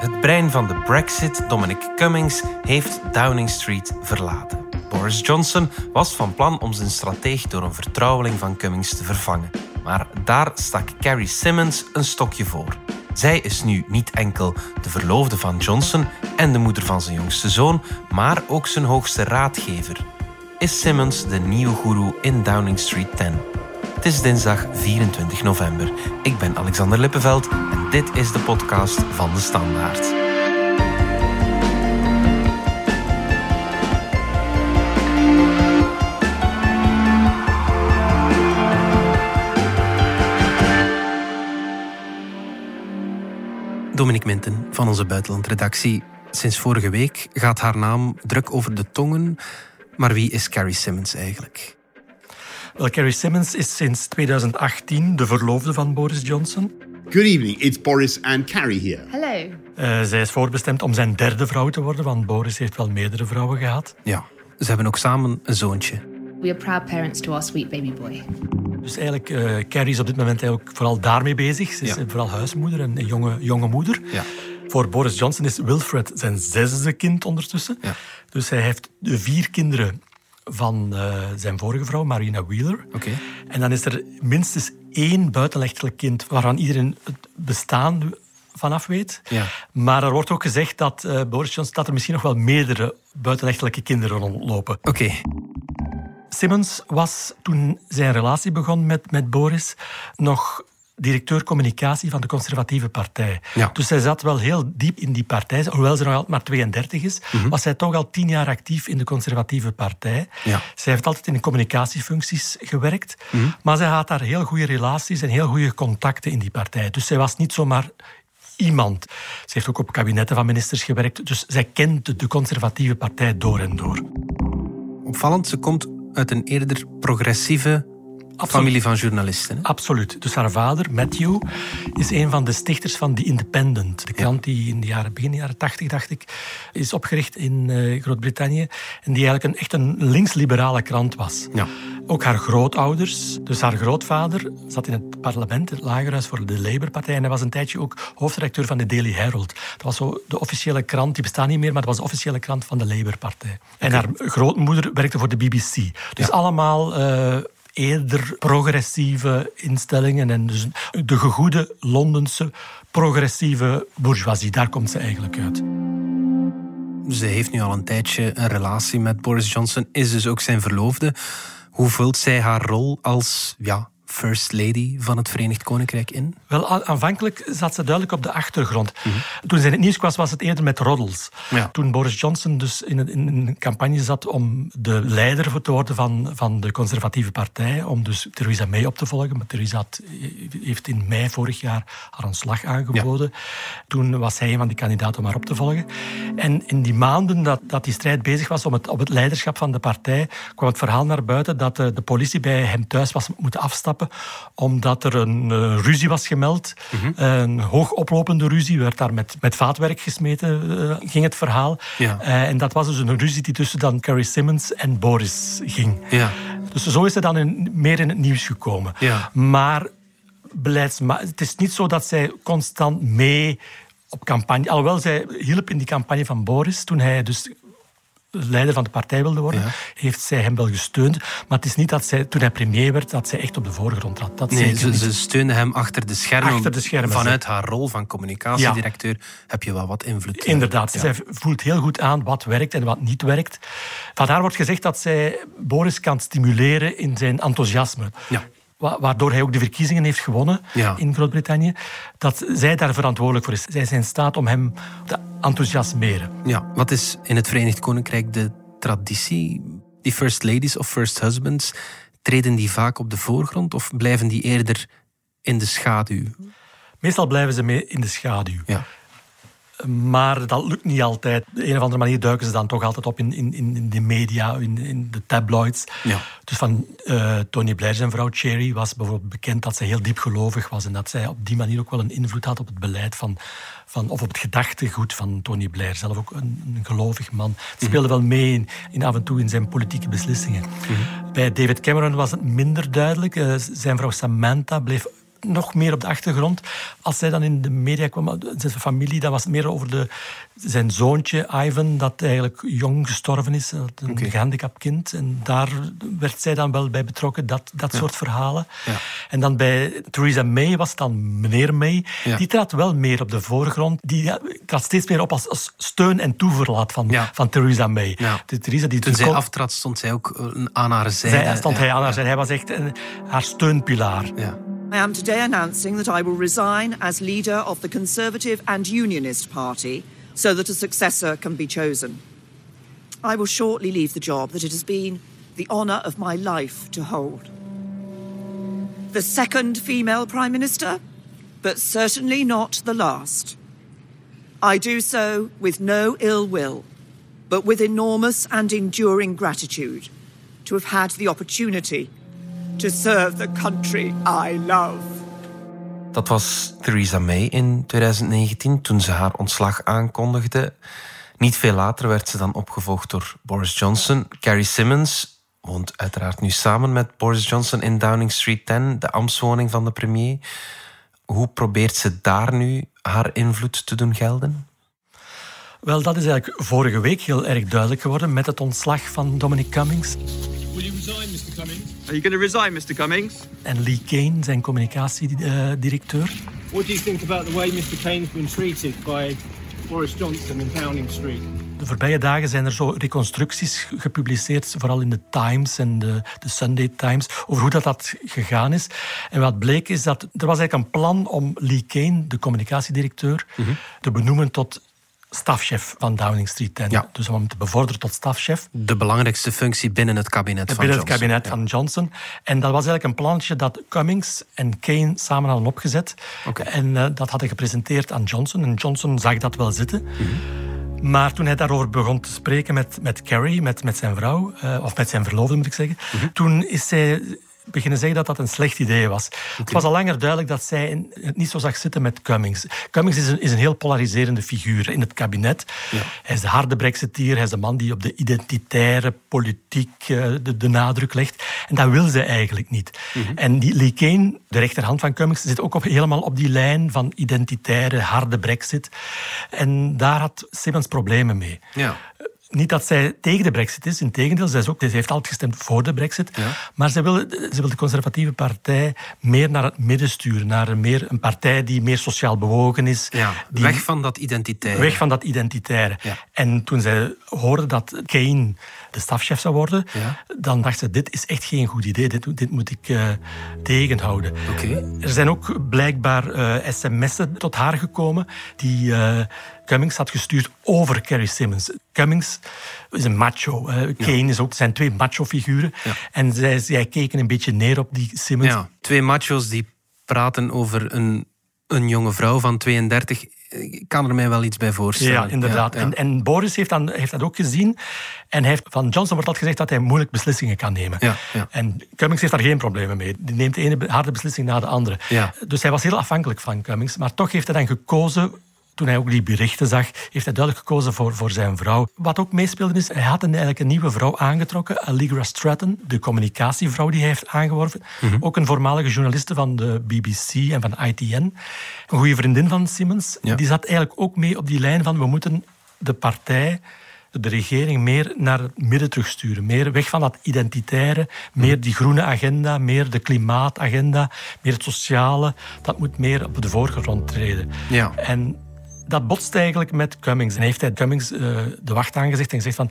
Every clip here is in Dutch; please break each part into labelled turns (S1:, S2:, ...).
S1: Het brein van de Brexit, Dominic Cummings, heeft Downing Street verlaten. Boris Johnson was van plan om zijn strateeg door een vertrouweling van Cummings te vervangen. Maar daar stak Carrie Simmons een stokje voor. Zij is nu niet enkel de verloofde van Johnson en de moeder van zijn jongste zoon, maar ook zijn hoogste raadgever. Is Simmons de nieuwe goeroe in Downing Street 10? Het is dinsdag 24 november. Ik ben Alexander Lippenveld en dit is de podcast van de Standaard. Dominique Minten van onze buitenlandredactie. Sinds vorige week gaat haar naam druk over de tongen. Maar wie is Carrie Simmons eigenlijk?
S2: Wel, Carrie Simmons is sinds 2018 de verloofde van Boris Johnson.
S3: Good evening, it's Boris and Carrie here.
S4: Hello.
S2: Uh, zij is voorbestemd om zijn derde vrouw te worden, want Boris heeft wel meerdere vrouwen gehad.
S1: Ja, ze hebben ook samen een zoontje.
S4: We are proud parents to our sweet baby boy.
S2: Dus eigenlijk, uh, Carrie is op dit moment eigenlijk vooral daarmee bezig. Ze is ja. vooral huismoeder en een jonge, jonge moeder.
S1: Ja.
S2: Voor Boris Johnson is Wilfred zijn zesde kind ondertussen.
S1: Ja.
S2: Dus hij heeft de vier kinderen van uh, zijn vorige vrouw, Marina Wheeler.
S1: Okay.
S2: En dan is er minstens één buitenrechtelijk kind waarvan iedereen het bestaan vanaf weet.
S1: Ja.
S2: Maar er wordt ook gezegd dat uh, Boris Johnson dat er misschien nog wel meerdere buitenrechtelijke kinderen rondlopen.
S1: Oké. Okay.
S2: Simmons was toen zijn relatie begon met, met Boris nog directeur communicatie van de conservatieve partij.
S1: Ja.
S2: Dus zij zat wel heel diep in die partij. Hoewel ze nog altijd maar 32 is,
S1: Mhm.
S2: was zij toch al tien jaar actief in de conservatieve partij.
S1: Ja.
S2: Zij heeft altijd in de communicatiefuncties gewerkt.
S1: Mhm.
S2: Maar zij had daar heel goede relaties en heel goede contacten in die partij. Dus zij was niet zomaar iemand. Ze heeft ook op kabinetten van ministers gewerkt. Dus zij kent de conservatieve partij door en door.
S1: Opvallend, ze komt uit een eerder progressieve
S2: Absoluut.
S1: familie van journalisten. Hè?
S2: Absoluut. Dus haar vader, Matthew, is een van de stichters van The Independent. De krant die in de jaren, begin jaren tachtig, dacht ik, is opgericht in uh, Groot-Brittannië. En die eigenlijk een, echt een links-liberale krant was.
S1: Ja.
S2: Ook haar grootouders. Dus haar grootvader zat in het parlement, het lagerhuis voor de Labour-partij. En hij was een tijdje ook hoofdredacteur van de Daily Herald. Dat was zo de officiële krant, die bestaat niet meer, maar dat was de officiële krant van de Labour-partij. En haar grootmoeder werkte voor de BBC. Dus
S1: Ja.
S2: allemaal... Uh, eerder progressieve instellingen. En dus de gegoede Londense progressieve bourgeoisie, daar komt ze eigenlijk uit.
S1: Ze heeft nu al een tijdje een relatie met Boris Johnson, is dus ook zijn verloofde. Hoe vult zij haar rol als ja, First Lady van het Verenigd Koninkrijk in?
S2: Wel, aanvankelijk zat ze duidelijk op de achtergrond.
S1: Mhm.
S2: Toen ze in het nieuws kwam, was het eerder met roddels.
S1: Ja.
S2: Toen Boris Johnson dus in een, in een campagne zat om de leider te worden van, van de conservatieve partij, om dus Theresa May op te volgen. Maar Theresa had, heeft in mei vorig jaar haar ontslag aangeboden. Toen was hij een van die kandidaten om haar op te volgen. En in die maanden dat, dat die strijd bezig was om het, op het leiderschap van de partij, kwam het verhaal naar buiten dat de, de politie bij hem thuis was moeten afstappen omdat er een uh, ruzie was gemeld.
S1: Mhm.
S2: Een hoogoplopende ruzie, werd daar met, met vaatwerk gesmeten, uh, ging het verhaal.
S1: Ja.
S2: En dat was dus een ruzie die tussen dan Carrie Simmons en Boris ging.
S1: Ja.
S2: Dus zo is ze dan in, meer in het nieuws gekomen.
S1: Ja.
S2: Maar beleidsma het is niet zo dat zij constant mee op campagne... Alhoewel, zij hielp in die campagne van Boris, toen hij dus leider van de partij wilde worden,
S1: Ja.
S2: heeft zij hem wel gesteund. Maar het is niet dat zij, toen hij premier werd, dat zij echt op de voorgrond trad. Dat
S1: Nee, ze, steunde hem achter de schermen.
S2: Achter de schermen,
S1: Vanuit haar rol van communicatiedirecteur heb je wel wat invloed.
S2: Inderdaad,
S1: Ja.
S2: zij voelt heel goed aan wat werkt en wat niet werkt. Van haar wordt gezegd dat zij Boris kan stimuleren in zijn enthousiasme.
S1: Ja.
S2: Wa- Waardoor hij ook de verkiezingen heeft gewonnen
S1: Ja.
S2: in Groot-Brittannië. Dat zij daar verantwoordelijk voor is. Zij is in staat om hem te enthousiasmeren.
S1: Ja, wat is in het Verenigd Koninkrijk de traditie? Die first ladies of first husbands, treden die vaak op de voorgrond of blijven die eerder in de schaduw?
S2: Meestal blijven ze mee in de schaduw.
S1: Ja.
S2: Maar dat lukt niet altijd. Op de een of andere manier duiken ze dan toch altijd op in, in, in de media, in, in de tabloids.
S1: Ja.
S2: Dus van eh, Tony Blair, zijn vrouw Cherry, was bijvoorbeeld bekend dat zij heel diep gelovig was. En dat zij op die manier ook wel een invloed had op het beleid van, van of op het gedachtegoed van Tony Blair. Zelf ook een, een gelovig man. Het speelde wel mee in, in af en toe in zijn politieke beslissingen. Bij David Cameron was het minder duidelijk. Eh, zijn vrouw Samantha bleef nog meer op de achtergrond. Als zij dan in de media kwam, zijn familie, dat was meer over de, zijn zoontje Ivan, dat eigenlijk jong gestorven is, een okay. gehandicapt kind. En daar werd zij dan wel bij betrokken, dat, dat soort verhalen. Ja. En dan bij Theresa May was het dan meneer May. Die trad wel meer op de voorgrond. Die trad steeds meer op als, steun en toeverlaat van, van Theresa May.
S1: De Theresa die Toen zij aftrad, stond zij ook eh, aan haar zijde.
S2: Zij, stond hij aan haar zijde. Hij was echt een, haar steunpilaar.
S5: Ja. I am today announcing that I will resign as leader of the Conservative and Unionist Party so that a successor can be chosen. I will shortly leave the job that it has been the honour of my life to hold. The second female Prime Minister, but certainly not the last. I do so with no ill will, but with enormous and enduring gratitude to have had the opportunity to serve the country I love.
S1: Dat was Theresa May in 2019 toen ze haar ontslag aankondigde. Niet veel later werd ze dan opgevolgd door Boris Johnson. Carrie Simmons woont uiteraard nu samen met Boris Johnson in Downing Street 10, de ambtswoning van de premier. Hoe probeert ze daar nu haar invloed te doen gelden?
S2: Wel, dat is eigenlijk vorige week heel erg duidelijk geworden met het ontslag van Dominic
S6: Cummings. Are you going to resign, Mr. Cummings?
S2: En Lee Kane, zijn communicatiedirecteur.
S6: What do you think about the way Mr. Kane's been treated by Boris Johnson in Downing Street?
S2: De voorbije dagen zijn er zo reconstructies gepubliceerd, vooral in de Times en de, de Sunday Times, over hoe dat, dat gegaan is. En wat bleek is dat er was eigenlijk een plan om Lee Kane, de communicatiedirecteur, mm te benoemen tot stafchef van Downing Street 10. Ja. Dus om hem te bevorderen tot stafchef.
S1: De belangrijkste functie binnen het kabinet van
S2: binnen Johnson. Binnen het kabinet van Johnson. En dat was eigenlijk een plantje dat Cummings en Kane samen hadden opgezet. Okay. En uh, dat hadden gepresenteerd aan Johnson. En Johnson zag dat wel zitten. Mm -hmm. Maar toen hij daarover begon te spreken met, met Carrie, met, met zijn vrouw, uh, of met zijn verloofde moet ik zeggen, mm -hmm. toen is zij beginnen zeggen dat dat een slecht idee was. Het was al langer duidelijk dat zij het niet zo zag zitten met Cummings. Cummings is een, is een heel polariserende figuur in het kabinet. Ja. Hij is de harde brexiteer, hij is de man die op de identitaire politiek uh, de, de, nadruk legt. En dat wil ze eigenlijk niet. Mm -hmm. En die Lee Kane, de rechterhand van Cummings, zit ook op, helemaal op die lijn van identitaire, harde brexit. En daar had Simmons problemen mee. Ja niet dat zij tegen de brexit is, integendeel, zij, is ook, zij heeft altijd gestemd voor de brexit, ja. maar zij wil, zij wil de conservatieve partij meer naar het midden sturen, naar een, meer, een partij die meer sociaal bewogen is.
S1: Ja,
S2: die,
S1: weg van dat identitaire.
S2: Weg van dat identitaire. Ja. En toen zij hoorde dat Kane de stafchef zou worden, dan dacht ze, dit is echt geen goed idee, dit, dit moet ik uh, tegenhouden.
S1: Okay.
S2: Er zijn ook blijkbaar uh, sms'en tot haar gekomen die... Uh, Cummings had gestuurd over Carrie Simmons. Cummings is een macho. Kane is ook, zijn twee macho-figuren. Ja. En zij, zij keken een beetje neer op die Simmons. Ja,
S1: twee macho's die praten over een, een jonge vrouw van 32 ik kan er mij wel iets bij voorstellen.
S2: Ja, inderdaad. En, en, Boris heeft, dan, heeft dat ook gezien. En heeft, van Johnson wordt altijd gezegd dat hij moeilijk beslissingen kan nemen. Ja, En Cummings heeft daar geen problemen mee. Die neemt de ene harde beslissing na de andere. Dus hij was heel afhankelijk van Cummings. Maar toch heeft hij dan gekozen toen hij ook die berichten zag, heeft hij duidelijk gekozen voor, voor zijn vrouw. Wat ook meespeelde is, hij had een, eigenlijk een nieuwe vrouw aangetrokken, Allegra Stratton, de communicatievrouw die hij heeft aangeworven. Mhm. Ook een voormalige journaliste van de BBC en van ITN. Een goede vriendin van Simmons. Die zat eigenlijk ook mee op die lijn van we moeten de partij de regering meer naar het midden terugsturen. Meer weg van dat identitaire, meer mhm. die groene agenda, meer de klimaatagenda, meer het sociale. Dat moet meer op de voorgrond treden. Ja. En dat botst eigenlijk met Cummings. En heeft hij Cummings uh, de wacht aangezegd en gezegd van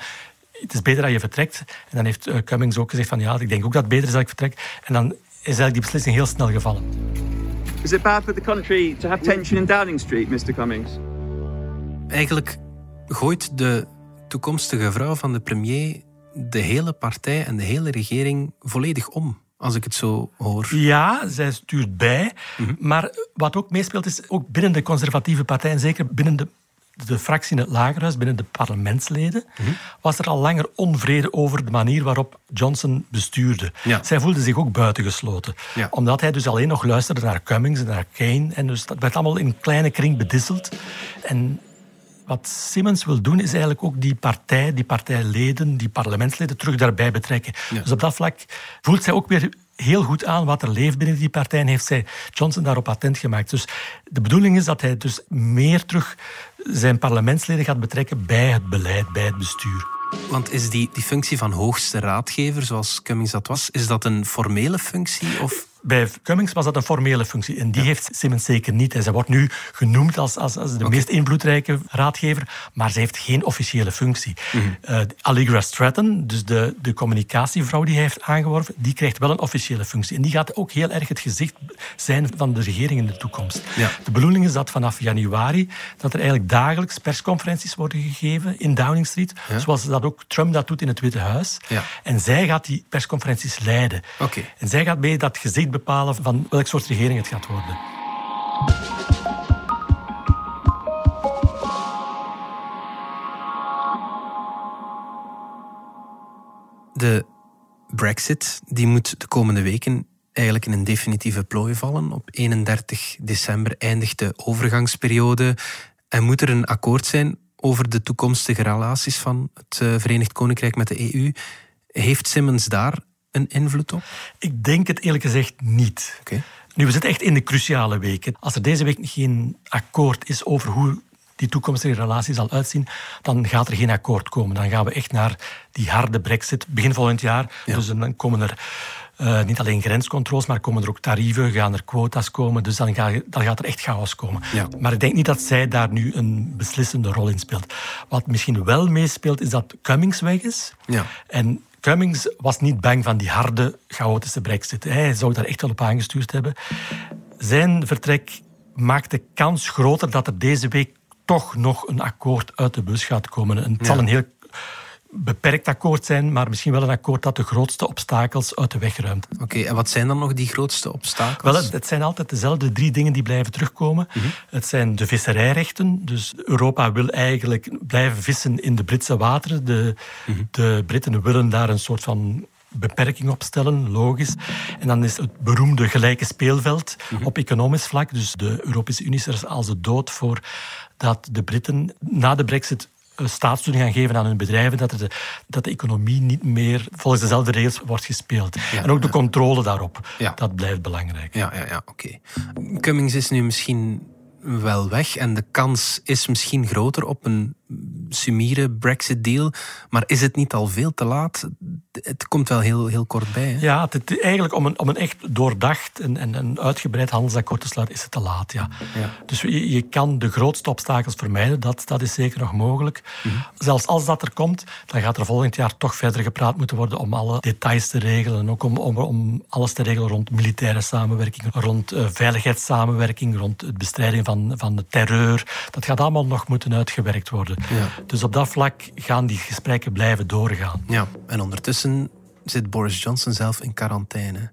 S2: het is beter dat je vertrekt. En dan heeft uh, Cummings ook gezegd van ja, ik denk ook dat het beter is dat ik vertrek. En dan is eigenlijk die beslissing heel snel gevallen.
S6: Is it bad for the country to have tension in Downing Street, Mr. Cummings?
S1: Eigenlijk gooit de toekomstige vrouw van de premier de hele partij en de hele regering volledig om als ik het zo hoor.
S2: Ja, zij stuurt bij. Mhm. Maar wat ook meespeelt is, ook binnen de conservatieve partij... en zeker binnen de, de fractie in het lagerhuis, binnen de parlementsleden... Mhm. was er al langer onvrede over de manier waarop Johnson bestuurde. Zij voelde zich ook buitengesloten. Omdat hij dus alleen nog luisterde naar Cummings en naar Kane. En dus dat werd allemaal in een kleine kring bedisseld. En wat Simmons wil doen, is eigenlijk ook die partij, die partijleden, die parlementsleden terug daarbij betrekken. Dus op dat vlak voelt zij ook weer heel goed aan wat er leeft binnen die partij en heeft zij Johnson daarop attent gemaakt. Dus de bedoeling is dat hij dus meer terug zijn parlementsleden gaat betrekken bij het beleid, bij het bestuur.
S1: Want is die, die functie van hoogste raadgever, zoals Cummings dat was, is dat een formele functie? Of
S2: bij Cummings was dat een formele functie. En die heeft Simmons zeker niet. En zij wordt nu genoemd als, als, als de meest invloedrijke raadgever, maar ze heeft geen officiële functie. Mm Allegra Stratton, dus de, de communicatievrouw die hij heeft aangeworven, die krijgt wel een officiële functie. En die gaat ook heel erg het gezicht zijn van de regering in de toekomst. Ja. De bedoeling is dat vanaf januari dat er eigenlijk dagelijks persconferenties worden gegeven in Downing Street, zoals dat ook Trump dat doet in het Witte Huis. En zij gaat die persconferenties leiden.
S1: Okay.
S2: En zij gaat mee dat gezicht bepalen van welk soort regering het gaat worden.
S1: De Brexit die moet de komende weken eigenlijk in een definitieve plooi vallen. Op 31 december eindigt de overgangsperiode en moet er een akkoord zijn over de toekomstige relaties van het eh, Verenigd Koninkrijk met de EU. Heeft Simmons daar een invloed op?
S2: Ik denk het eerlijk gezegd niet.
S1: Okay.
S2: Nu, we zitten echt in de cruciale weken. Als er deze week geen akkoord is over hoe die toekomstige relatie zal uitzien, dan gaat er geen akkoord komen. Dan gaan we echt naar die harde brexit begin volgend jaar. Dus dan komen er uh, niet alleen grenscontroles, maar komen er ook tarieven, gaan er quota's komen. Dus dan, ga, dan gaat er echt chaos komen.
S1: Ja.
S2: Maar ik denk niet dat zij daar nu een beslissende rol in speelt. Wat misschien wel meespeelt, is dat Cummings weg is.
S1: Ja.
S2: En Cummings was niet bang van die harde, chaotische brexit. Hij zou daar echt wel op aangestuurd hebben. Zijn vertrek maakt de kans groter dat er deze week toch nog een akkoord uit de bus gaat komen. het zal een heel beperkt akkoord zijn, maar misschien wel een akkoord dat de grootste obstakels uit de weg ruimt.
S1: Oké, en wat zijn dan nog die grootste obstakels?
S2: Wel, het zijn altijd dezelfde drie dingen die blijven terugkomen. Mhm. Het zijn de visserijrechten. Dus Europa wil eigenlijk blijven vissen in de Britse wateren. De, mhm. de Britten willen daar een soort van beperking opstellen, logisch. En dan is het beroemde gelijke speelveld mhm. op economisch vlak. Dus de Europese Unie is er als de dood voor dat de Britten na de brexit staatssteun gaan geven aan hun bedrijven, dat, de, dat de economie niet meer volgens dezelfde regels wordt gespeeld. en ook de controle daarop, dat blijft belangrijk.
S1: Ja, ja, ja oké. Cummings is nu misschien wel weg en de kans is misschien groter op een sumiere Brexit-deal. Maar is het niet al veel te laat? Het komt wel heel, heel kort bij. Hè?
S2: Ja, het, eigenlijk om een, om een echt doordacht en, en een uitgebreid handelsakkoord te sluiten, is het te laat. Ja.
S1: ja.
S2: Dus je, je, kan de grootste obstakels vermijden, dat, dat is zeker nog mogelijk. Mhm. Zelfs als dat er komt, dan gaat er volgend jaar toch verder gepraat moeten worden om alle details te regelen. En ook om, om, om alles te regelen rond militaire samenwerking, rond uh, veiligheidssamenwerking, rond het bestrijden van, van de terreur. Dat gaat allemaal nog moeten uitgewerkt worden.
S1: Ja.
S2: Dus op dat vlak gaan die gesprekken blijven doorgaan.
S1: Ja, en ondertussen zit Boris Johnson zelf in quarantaine.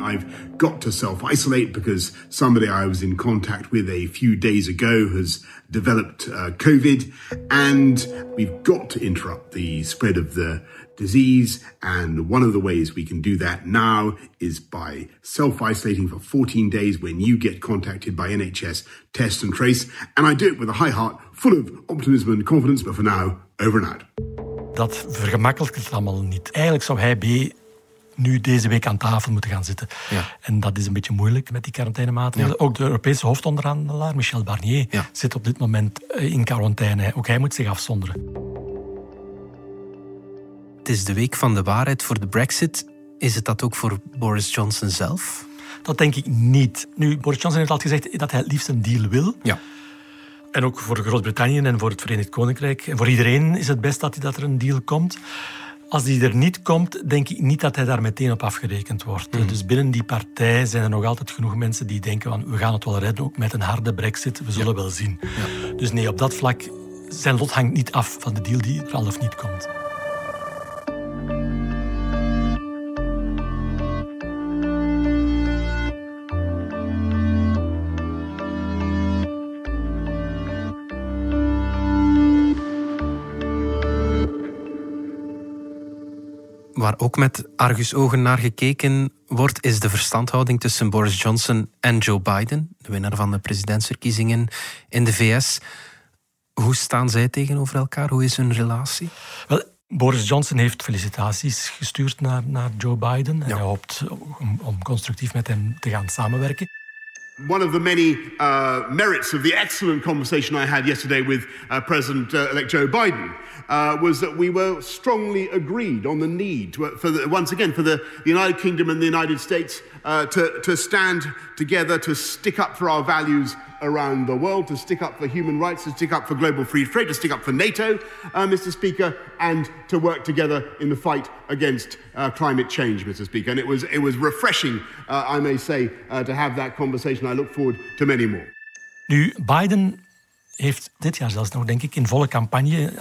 S3: I've got to self isolate because somebody I was in contact with a few days ago has developed uh, COVID, and we've got to interrupt the spread of the disease. And one of the ways we can do that now is by self isolating for 14 days when you get contacted by NHS Test and Trace. And I do it with a high heart, full of optimism and confidence, but for now, over and out.
S2: Dat vergemakkelijkt het allemaal niet. Eigenlijk zou hij B nu deze week aan tafel moeten gaan zitten.
S1: Ja.
S2: En dat is een beetje moeilijk met die quarantainemaatregelen. Ja. Ook de Europese hoofdonderhandelaar, Michel Barnier,
S1: ja.
S2: zit op dit moment eh, in quarantaine. Ook hij moet zich afzonderen.
S1: Het is de week van de waarheid voor de Brexit. Is het dat ook voor Boris Johnson zelf?
S2: Dat denk ik niet. Nu, Boris Johnson heeft altijd gezegd dat hij het liefst een deal wil.
S1: Ja.
S2: En ook voor Groot-Brittannië en voor het Verenigd Koninkrijk. En voor iedereen is het best dat, dat er een deal komt. Als die er niet komt, denk ik niet dat hij daar meteen op afgerekend wordt. Mhm. Dus binnen die partij zijn er nog altijd genoeg mensen die denken van we gaan het wel redden, ook met een harde brexit, we zullen wel zien.
S1: Ja.
S2: Dus nee, op dat vlak, zijn lot hangt niet af van de deal die er al of niet komt.
S1: Waar ook met argusogen naar gekeken wordt, is de verstandhouding tussen Boris Johnson en Joe Biden, de winnaar van de presidentsverkiezingen in de VS. Hoe staan zij tegenover elkaar? Hoe is hun relatie?
S2: Wel, Boris Johnson heeft felicitaties gestuurd naar, naar Joe Biden. En hij hoopt om, om constructief met hem te gaan samenwerken.
S3: One of the many uh, merits of the excellent conversation I had yesterday with uh, President elect Joe Biden uh, was that we were strongly agreed on the need to, for the, once again for the, the, United Kingdom and the United States uh, to, to stand together, to stick up for our values around the world, to stick up for human rights, to stick up for global free trade, to stick up for NATO, uh, Mr. Speaker, and to work together in the fight against uh, climate change, Mr. Speaker. And it was, it was refreshing, uh, I may say, uh, to have that conversation. I look forward to many more.
S2: Nu, Biden heeft dit jaar zelfs nog, denk ik, in volle campagne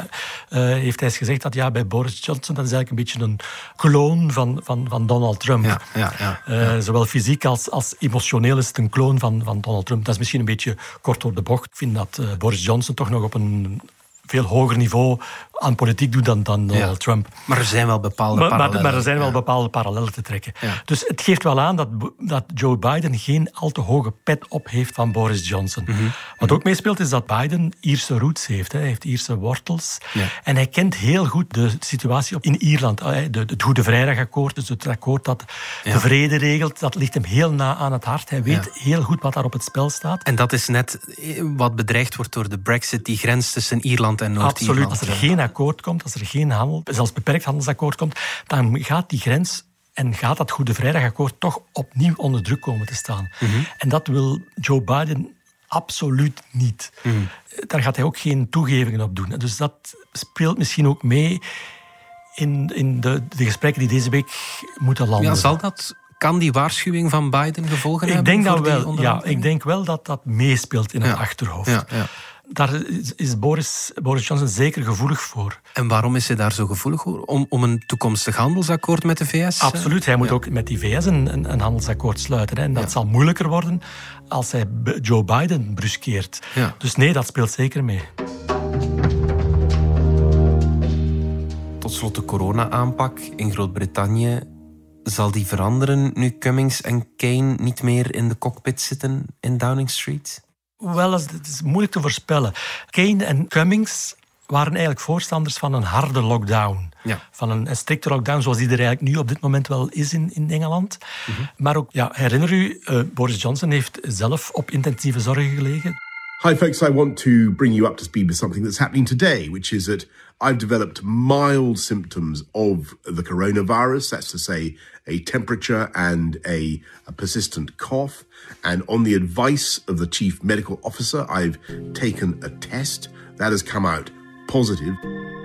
S2: uh, heeft hij gezegd dat ja, bij Boris Johnson dat is eigenlijk een beetje een kloon van, van, van Donald Trump.
S1: Ja, ja, ja,
S2: uh, zowel fysiek als, als emotioneel is het een kloon van, van Donald Trump. Dat is misschien een beetje kort door de bocht. Ik vind dat uh, Boris Johnson toch nog op een veel hoger niveau aan politiek doet dan, dan ja. Trump.
S1: Maar er zijn wel bepaalde maar, parallellen.
S2: Maar, er zijn wel bepaalde parallellen te trekken. Ja. Dus het geeft wel aan dat, dat Joe Biden geen al te hoge pet op heeft van Boris Johnson. Mm -hmm. Wat ook meespeelt is dat Biden Ierse roots heeft. Hij heeft Ierse wortels. En hij kent heel goed de situatie in Ierland. De, het Goede Vrijdagakkoord, dus het akkoord dat de vrede regelt, dat ligt hem heel na aan het hart. Hij weet heel goed wat daar op het spel staat.
S1: En dat is net wat bedreigd wordt door de brexit, die grens tussen Ierland en Noord-Ierland.
S2: Absoluut. Als er geen akkoord komt, als er geen handel, zelfs beperkt handelsakkoord komt, dan gaat die grens en gaat dat Goede Vrijdagakkoord toch opnieuw onder druk komen te staan. Mm -hmm. En dat wil Joe Biden absoluut niet. Mm -hmm. Daar gaat hij ook geen toegevingen op doen. Dus dat speelt misschien ook mee in, in de, de gesprekken die deze week moeten landen.
S1: Ja, zal dat kan die waarschuwing van Biden gevolgen
S2: ik
S1: hebben?
S2: Denk dat wel, ja, ik denk wel dat dat meespeelt in
S1: ja.
S2: het achterhoofd.
S1: Ja, ja.
S2: Daar is, is Boris, Boris Johnson zeker gevoelig voor.
S1: En waarom is hij daar zo gevoelig voor? Om, om een toekomstig handelsakkoord met de VS?
S2: Absoluut, hij moet ja. ook met die VS een, een, een handelsakkoord sluiten. Hè. En dat zal moeilijker worden als hij Joe Biden bruskeert. Dus nee, dat speelt zeker mee.
S1: Tot slot de corona-aanpak in Groot-Brittannië. Zal die veranderen nu Cummings en Kane niet meer in de cockpit zitten in Downing Street?
S2: Wel, het is moeilijk te voorspellen. Kane en Cummings waren eigenlijk voorstanders van een harde lockdown.
S1: Ja.
S2: Van een, een, strikte lockdown zoals die er eigenlijk nu op dit moment wel is in, in Engeland. Mm -hmm. Maar ook, ja, herinner u, uh, Boris Johnson heeft zelf op intensieve zorg gelegen.
S3: Hi folks, I want to bring you up to speed with something that's happening today, which is that I've developed mild symptoms of the coronavirus. That's to say, a temperature and a, a, persistent cough. And on the advice of the chief medical officer, I've taken a test that has come out positive.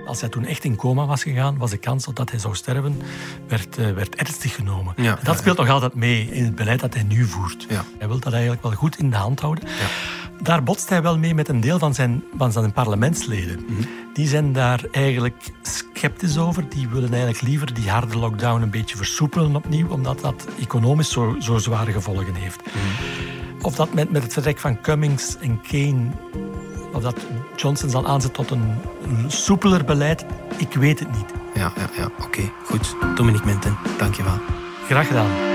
S2: Als hij toen echt in coma was gegaan, was de kans dat hij zou sterven, werd, uh, werd ernstig genomen.
S1: Ja,
S2: dat speelt
S1: ja.
S2: nog altijd mee in het beleid dat hij nu voert.
S1: Ja.
S2: Hij wil dat eigenlijk wel goed in de hand houden. Daar botst hij wel mee met een deel van zijn, van zijn parlementsleden.
S1: Mhm.
S2: Die zijn daar eigenlijk sceptisch over. Die willen eigenlijk liever die harde lockdown een beetje versoepelen opnieuw, omdat dat economisch zo, zo zware gevolgen heeft.
S1: Mhm.
S2: Of dat met, met het vertrek van Cummings en Kane of dat Johnson zal aanzetten tot een, soepeler beleid, ik weet het niet.
S1: Ja, ja, ja. oké, okay, goed. Dominique Minten, dankjewel.
S2: Graag gedaan.